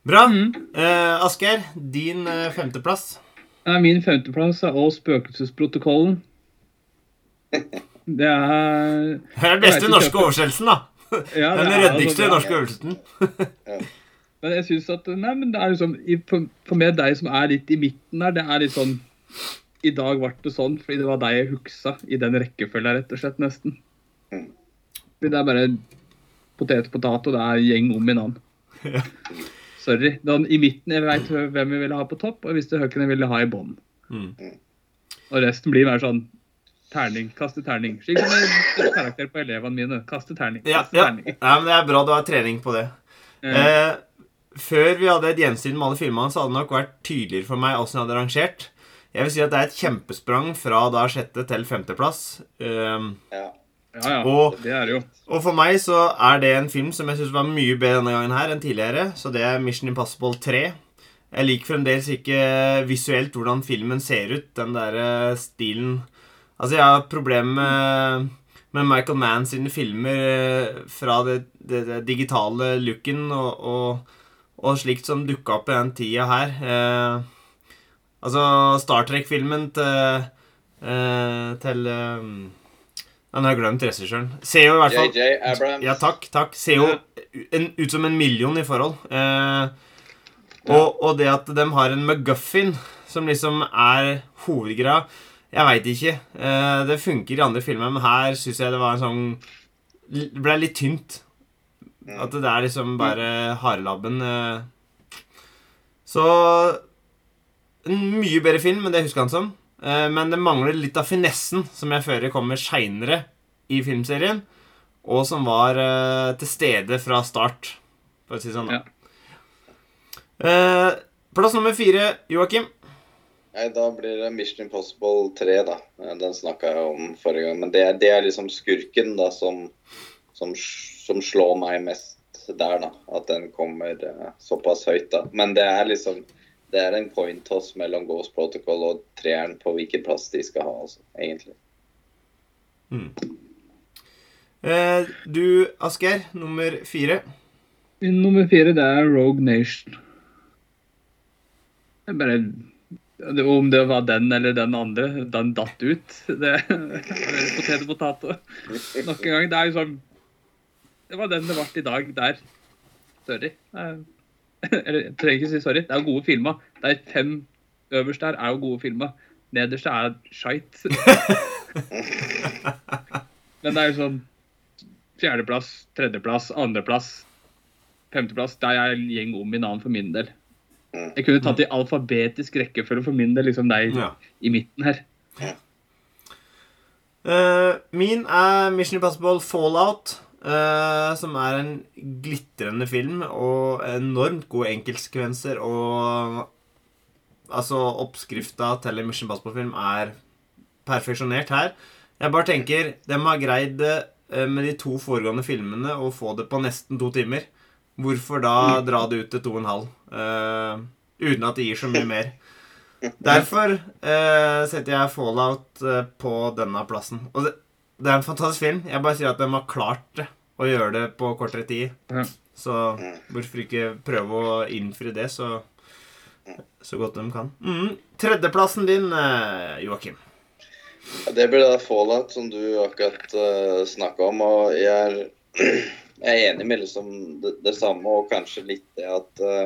Bra. Mm. Eh, Asgeir, din eh, femteplass. Ja, Min femteplass er også Spøkelsesprotokollen. Det er Det er den beste norske oversettelsen, da. ja, Den ryddigste altså norske oversettelsen. Men jeg synes at Nei, men det er liksom For, for meg, deg som er litt i midten her, det er litt sånn I dag ble det sånn fordi det var deg jeg huksa i den rekkefølga, rett og slett, nesten. Det er bare potet og potet, og det er gjeng om i navn. Ja. Sorry. Den, I midten jeg vet hvem jeg ville ha på topp, og jeg visste hvem jeg ville ha i bånn. Mm. Og resten blir mer sånn terning, kaste terning. Slik som en karakter på elevene mine. Kaste terning. Kaste ja. terning. Nei, men Det er bra du har trening på det. Ja. Eh, før vi hadde et gjensyn med alle filmene, så hadde det nok vært tydeligere for meg åssen jeg hadde rangert. Jeg vil si at det er et kjempesprang fra da sjette til femteplass. Um, Ja. ja, ja. og, Det er det jo. og for meg så er det en film som jeg syns var mye bedre denne gangen her enn tidligere. Så det er Mission Impossible 3. Jeg liker fremdeles ikke visuelt hvordan filmen ser ut. Den derre stilen Altså, jeg har problemer med, med Michael Mann sine filmer eh, fra det, det, det digitale looken og, og, og slikt som dukka opp i den tida her. Eh, altså, Star Trek-filmen til, eh, til eh, Nå har jeg glemt regissøren. Ser jo i hvert fall JJ Abrams. ja, takk. takk. Ser jo en, ut som en million i forhold. Eh, og, og det at de har en McGuffin som liksom er hovedgreia Jeg veit ikke. Eh, det funker i andre filmer, men her syns jeg det var en sånn Det ble litt tynt. At det er liksom bare harelabben. Eh. Så En mye bedre film enn det jeg husker han som. Eh, men det mangler litt av finessen, som jeg føler kommer seinere i filmserien. Og som var eh, til stede fra start, for å si det sånn. da. Eh, plass nummer fire, Joakim. Nei, da blir det Mission Impossible 3, da. Den snakka jeg om forrige gang. Men det, er- det er liksom skurken da som, som, som slår meg mest der, da. At den kommer uh, såpass høyt, da. Men det er liksom Det er en coin toss mellom Ghost Protocol og treeren på hvilken plass de skal ha, altså, egentlig. Eh, du, Asgeir, nummer fire. Nummer fire, det er Rogue Nation. Det er bare det- Om det var den eller den andre, den datt ut. Det er potet og potet. Nok en gang. Det er jo sånn Det var den det ble i dag der. Sorry. Eh, Eller jeg trenger ikke si sorry. Det er gode filmer. Er fem øverst der er jo gode filmer. Nederst er shite. Men det er jo sånn fjerdeplass, tredjeplass, andreplass, femteplass. Der er en gjeng om i navn for min del. Jeg kunne tatt i alfabetisk rekkefølge for min del, liksom deg Ja. i midten her. Uh, min er Mission Impossible Fallout, eh, som er en glitrende film og enormt gode enkeltsekvenser. Og altså, oppskrifta til en Mission Impossible-film er perfeksjonert her. Jeg bare tenker De har greid det uh, med de to foregående filmene å få det på nesten to timer. Hvorfor da dra det ut til to og en halv? Uh, uten at det gir så mye mer. Derfor setter jeg Fallout på denne plassen. Og det, det er en fantastisk film. Jeg bare sier at de har klart. Å gjøre det på kortere tid. Ja. Så hvorfor ikke prøve å innfri det så, så godt de kan. Mm. Tredjeplassen din, eh, Joakim. Det blir da Fallout, som du akkurat uh, snakka om. Og jeg er, jeg er enig med liksom det, det samme, og kanskje litt det at uh,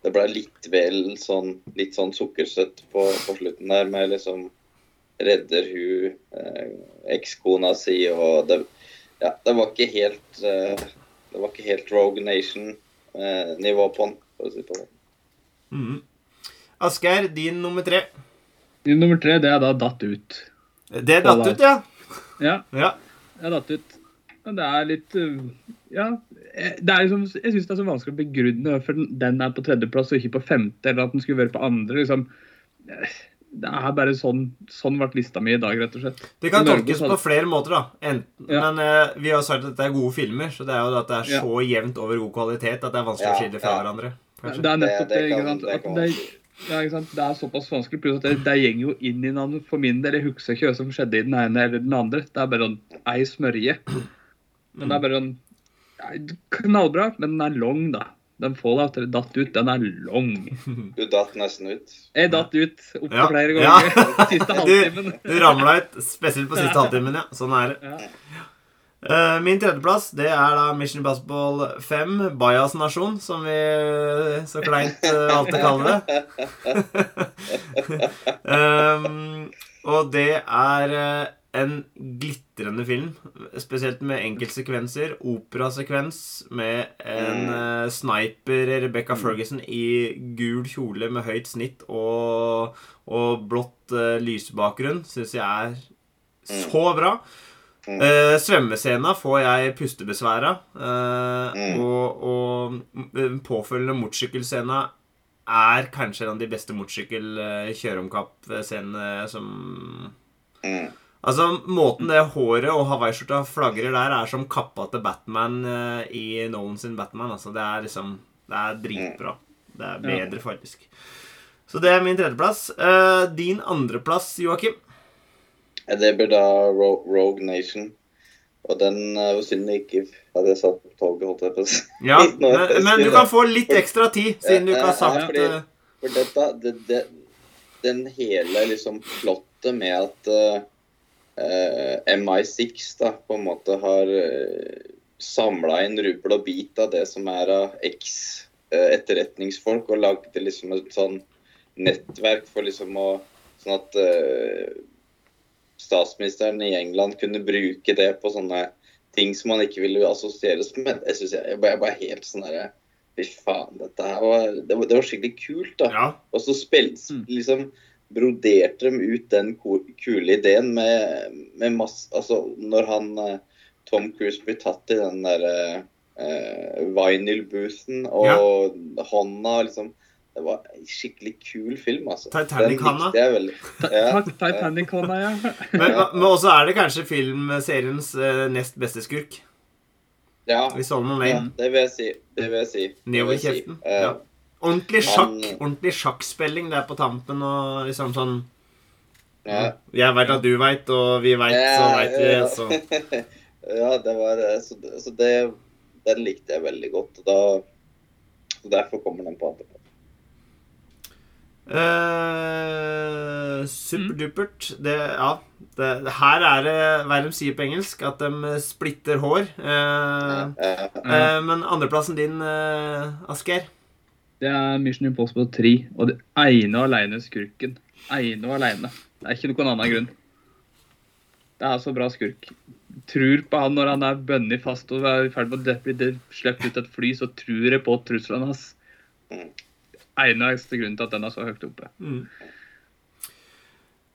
Det ble litt vel sånn litt sånn sukkersøtt på, på slutten der, med liksom Redder hun eh, ekskona si, og det Ja, det var ikke helt eh, Det var ikke helt Rogue Nation-nivå på den, for å si det sånn. Mm. Asgeir, din nummer tre. Din Nummer tre, det er da datt ut. Det er datt ut, ja. Ja, ja. det er datt ut. Men det er litt uh, Ja. eh, Det er liksom, jeg syns det er så vanskelig å begrunne hvorfor den, den er på tredjeplass og ikke på femte, eller at den skulle være på andre. liksom. Det er bare sånn sånn ble lista mi i dag, rett og slett. Det kan Norge tolkes på flere måter, da. Enten, Ja. Men uh, vi har sagt at dette er gode filmer, så det er jo at det er Ja. så jevnt over god kvalitet at det er vanskelig å Ja, skille fra ja. hverandre. Kanskje. Det er nettopp Det- ikke sant? At det, ja, ikke sant? det er såpass vanskelig. Pluss at det, det går jo inn i noen, for min del. Jeg husker ikke hva som skjedde i den ene eller den andre. Det er bare sånn ei smørje. Men det er bare sånn Knallbra, men den er lang, da. Den Fallout datt ut. Den er lang. Du datt nesten ut. Jeg datt ut opptil Ja. flere Ja. ganger. Siste halvtimen. Du ramla ut, spesielt på siste halvtimen, ja. Sånn er det. Ja. Eh, min tredjeplass det er da Mission Impossible 5, Bajas nasjon, som vi så kleint uh, alltid kaller det. um, og det er eh, en glitrende film, spesielt med enkeltsekvenser. Operasekvens med en uh, sniper, Rebecca Ferguson, i gul kjole med høyt snitt og, og blått uh, lysbakgrunn, syns jeg er så bra. Uh, svømmescena får jeg pustebesvær av. Uh, Mm. Og, og påfølgende motorsykkelscena er kanskje en av de beste motorsykkel-kjøre-om-kapp-scenene som Mm. Altså, måten det håret og hawaiiskjorta flagrer der, er som kappa til Batman eh, i Nolan sin Batman. Altså, det er liksom Det er dritbra. Det er bedre, faktisk. Så det er min tredjeplass. Uh, din andreplass, Joakim? Det blir da Ro Rogue Nation. Og den uh, jeg ikke hadde satt på toget, holdt jeg på å si. Ja, men, men du kan få litt ekstra tid, siden du ikke har sagt ja, fordi- For dette, det, det, den hele liksom plottet med at eh, MI6 da på en måte har uh, samla inn rubbel og bit av det som er av eks-etterretningsfolk, og lagde liksom et sånn nettverk for liksom å Sånn at eh, statsministeren i England kunne bruke det på sånne ting som man ikke ville assosieres med. Jeg synes jeg, jeg bare, jeg helt sånn derre Fy faen, dette her var det, var det var skikkelig kult, da. Ja. Og så spilte Mm. liksom broderte de ut den kule ideen med, med masse Altså, når han eh, Tom Cruise blir tatt i den derre eh, vinyl-boothen, og hånda liksom Det var en skikkelig kul film, altså. Titanic-hånda. Ja. Titanic-hånda, ja. Men, men også er det kanskje filmseriens eh, nest beste skurk. Ja, I Solomon ja, det vil jeg si. Det vil jeg si. Nedover kjeften. si. Eh, Ja. Ordentlig sjakk. Men, Ordentlig sjakkspilling der på tampen og liksom sånn ja. Jeg veit at du veit, og vi veit, så veit vi. Så. ja, det var Så, så det Den likte jeg veldig godt. Og da så Derfor kommer den på andreplass. Uh, Superdupert. Det, ja, det, her er det hva de sier på engelsk, at de splitter hår. Eh, Ja, eh, men andreplassen din, Asker? Det er Mission Impossible 3. Og det ene og alene skurken. Ene og alene. Det er ikke noen annen grunn. Det er så bra skurk. Tror på han når han er bønnig fast og er i ferd med å bli sluppet ut et fly, så tror jeg på truslene hans. Eneste grunnen til at den er så høyt oppe. Mm.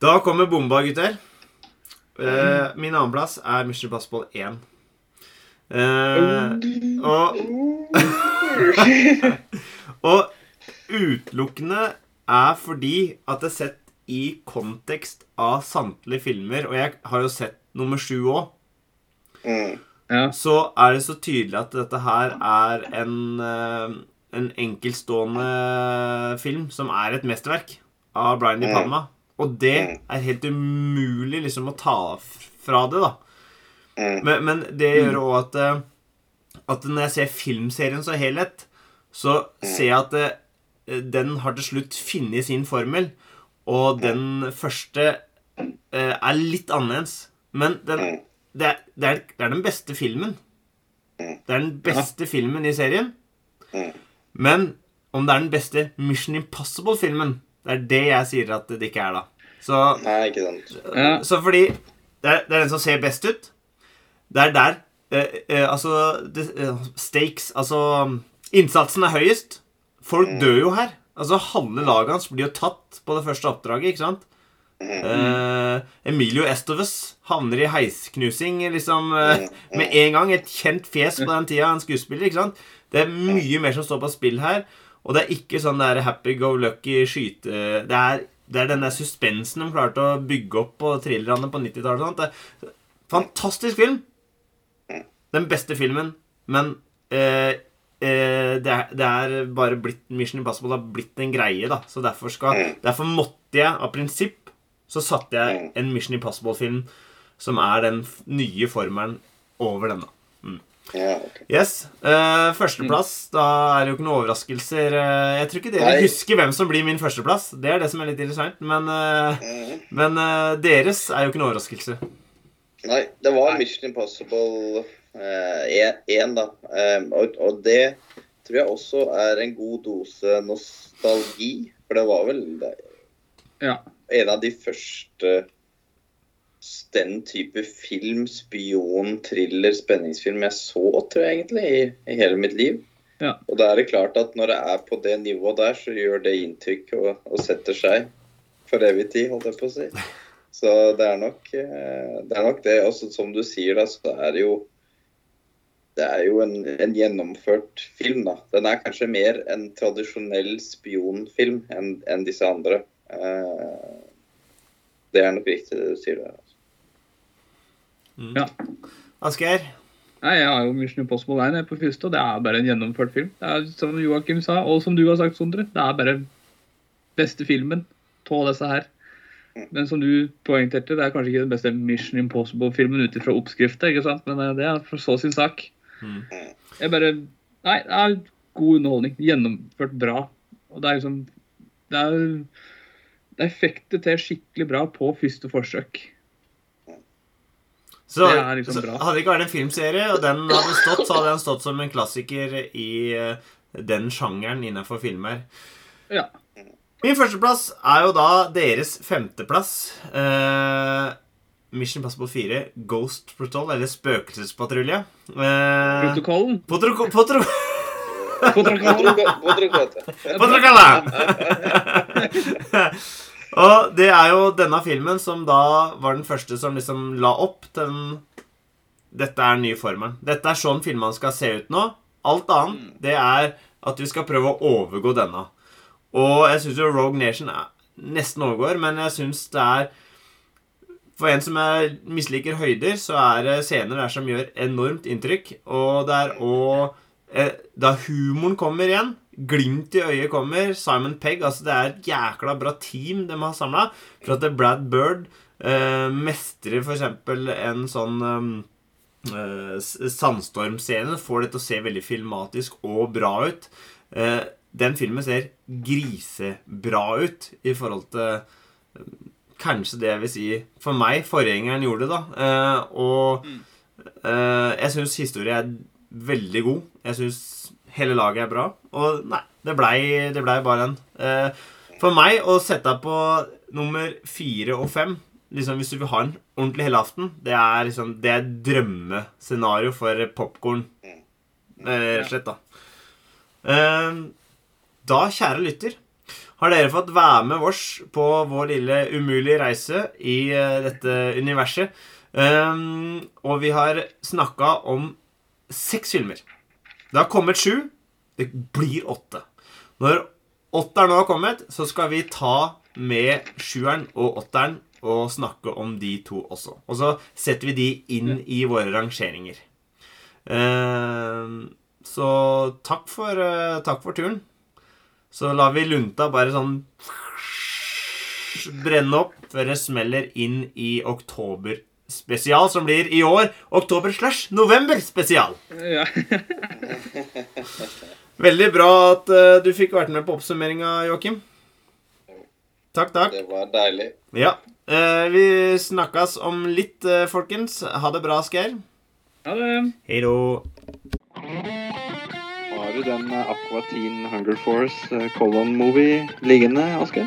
Da kommer bomba, gutter. Eh, min annenplass er Mission Impossible 1. Eh, og Og utelukkende er fordi at det er sett i kontekst av samtlige filmer, og jeg har jo sett nummer sju òg, Mm. Ja. så er det så tydelig at dette her er en, eh, en enkeltstående film som er et mesterverk av Brian De Mm. Palma. Og det er helt umulig liksom å ta fra det, da. Mm. Men, men det gjør òg at eh, At når jeg ser filmserien som helhet, så ser jeg at eh, den har til slutt funnet sin formel. Og den første eh, er litt annerledes. Men den, Mm. det, er, det, er, det er den beste filmen. Mm. Det er den beste filmen i serien. Mm. Men om det er den beste Mission Impossible-filmen, det er det jeg sier at det ikke er, da. Så Nei, ikke sant. Ja. så fordi det er, det er den som ser best ut. Det er der eh, eh, Altså det, eh, Stakes Altså Innsatsen er høyest. Folk dør jo her. Altså Halve laget hans blir jo tatt på det første oppdraget, ikke sant? Uh, Emilio Estoves havner i heisknusing liksom uh, med en gang. Et kjent fjes på den tida, en skuespiller. ikke sant? Det er mye mer som står på spill her. Og det er ikke sånn der happy go lucky skyte... Det er, det er den der suspensen de klarte å bygge opp på thrillerne på 90-tallet. og sånt. Det er Fantastisk film. Den beste filmen. Men eh, eh, det, er, det er bare blitt Mission Impossible har blitt en greie, da. Så derfor, skal, derfor måtte jeg av prinsipp så satte jeg en Mission Impossible-film som er den f- nye formelen over denne. Ja, ok. Yes. eh, førsteplass. Da er det jo ikke noen overraskelser. Eh, jeg tror ikke dere Nei. husker hvem som blir min førsteplass. Det er det som er litt interessant. Men, eh, Mm. men eh, deres er jo ikke noen overraskelse. Nei, det var Mission Impossible 1, da. Um, og, og det tror jeg også er en god dose nostalgi. For det var vel det, Ja. en av de første den type film, spion, thriller, spenningsfilm jeg så, tror jeg egentlig, i, i hele mitt liv. Ja. Og da er det klart at når det er på det nivået der, så gjør det inntrykk og, og setter seg for evig tid, holdt jeg på å si. Så det er nok eh, det. er nok det. Også som du sier, da, så er det jo det er jo en, en gjennomført film, da. Den er kanskje mer en tradisjonell spionfilm enn en disse andre. Uh, det er nok riktig det du sier der. Altså. Ja. Asgeir? Nei, Jeg har jo Mission Impossible 1 på første, og det er bare en gjennomført film. Det er Som Joakim sa, og som du har sagt, Sondre, det er bare beste filmen av disse her. Men som du poengterte, det er kanskje ikke den beste Mission Impossible-filmen ut ifra oppskrifta, men eh, det er for så sin sak. Mm. Jeg bare Nei, det er god underholdning. Gjennomført bra. Og det er liksom Det er det er det til skikkelig bra på første forsøk. Så, Det er liksom så bra. hadde det ikke vært en filmserie, og den hadde stått, så hadde den stått som en klassiker i eh, den sjangeren innenfor filmer. Ja. Min førsteplass er jo da deres femteplass. Eh, Mission Impossible 4, Ghost Patrol, eller Spøkelsespatrulje. Eh, Protokollen. Potro... Potro... Og det er jo denne filmen som da var den første som liksom la opp den Dette er den nye formelen. Dette er sånn filmene skal se ut nå. Alt annet, det er at vi skal prøve å overgå denne. Og jeg syns jo Rogue Nation er nesten overgår, men jeg syns det er For en som er, misliker høyder, så er det scener der som gjør enormt inntrykk. Og det er òg eh, Da humoren kommer igjen, glimt i øyet kommer, Simon Pegg Altså, det er et jækla bra team de har samla. For at Brad Bird eh, mestrer eksempel en sånn eh, eh, sandstormscene, får det til å se veldig filmatisk og bra ut. Eh, den filmen ser grisebra ut i forhold til eh, Kanskje det jeg vil si For meg, forgjengeren gjorde det, da. Eh, og eh, jeg syns historie er veldig god. Jeg syns hele laget er bra. Og nei, det blei, ble bare en. Eh, for meg å sette deg på nummer fire og fem liksom Hvis du vil ha en ordentlig helaften, det er liksom Det er drømmescenario for popkorn. Eh, Rett og slett, da. Eh, da, kjære lytter, har dere fått være med oss på vår lille umulige reise i eh, dette universet. Um, og vi har snakka om seks filmer. Det har kommet sju. Det blir åtte. Når åtteren nå har kommet, så skal vi ta med sjueren og åtteren og snakke om de to også. Og så setter vi de inn i våre rangeringer. Um, så takk for, uh, takk for turen. Så lar vi lunta bare sånn brenne opp før det smeller inn i oktober spesial, som blir i år oktober slash november spesial. Ja. Veldig bra at uh, du fikk vært med på oppsummeringa, Joakim. Takk, takk. Det var deilig. Ja. Uh, vi snakkes om litt, uh, folkens. Ha det bra, Asgeir. Ha det Hei då. Du den eh, Aqua Teen Hunger Force eh, Colon Movie liggende, Asgeir?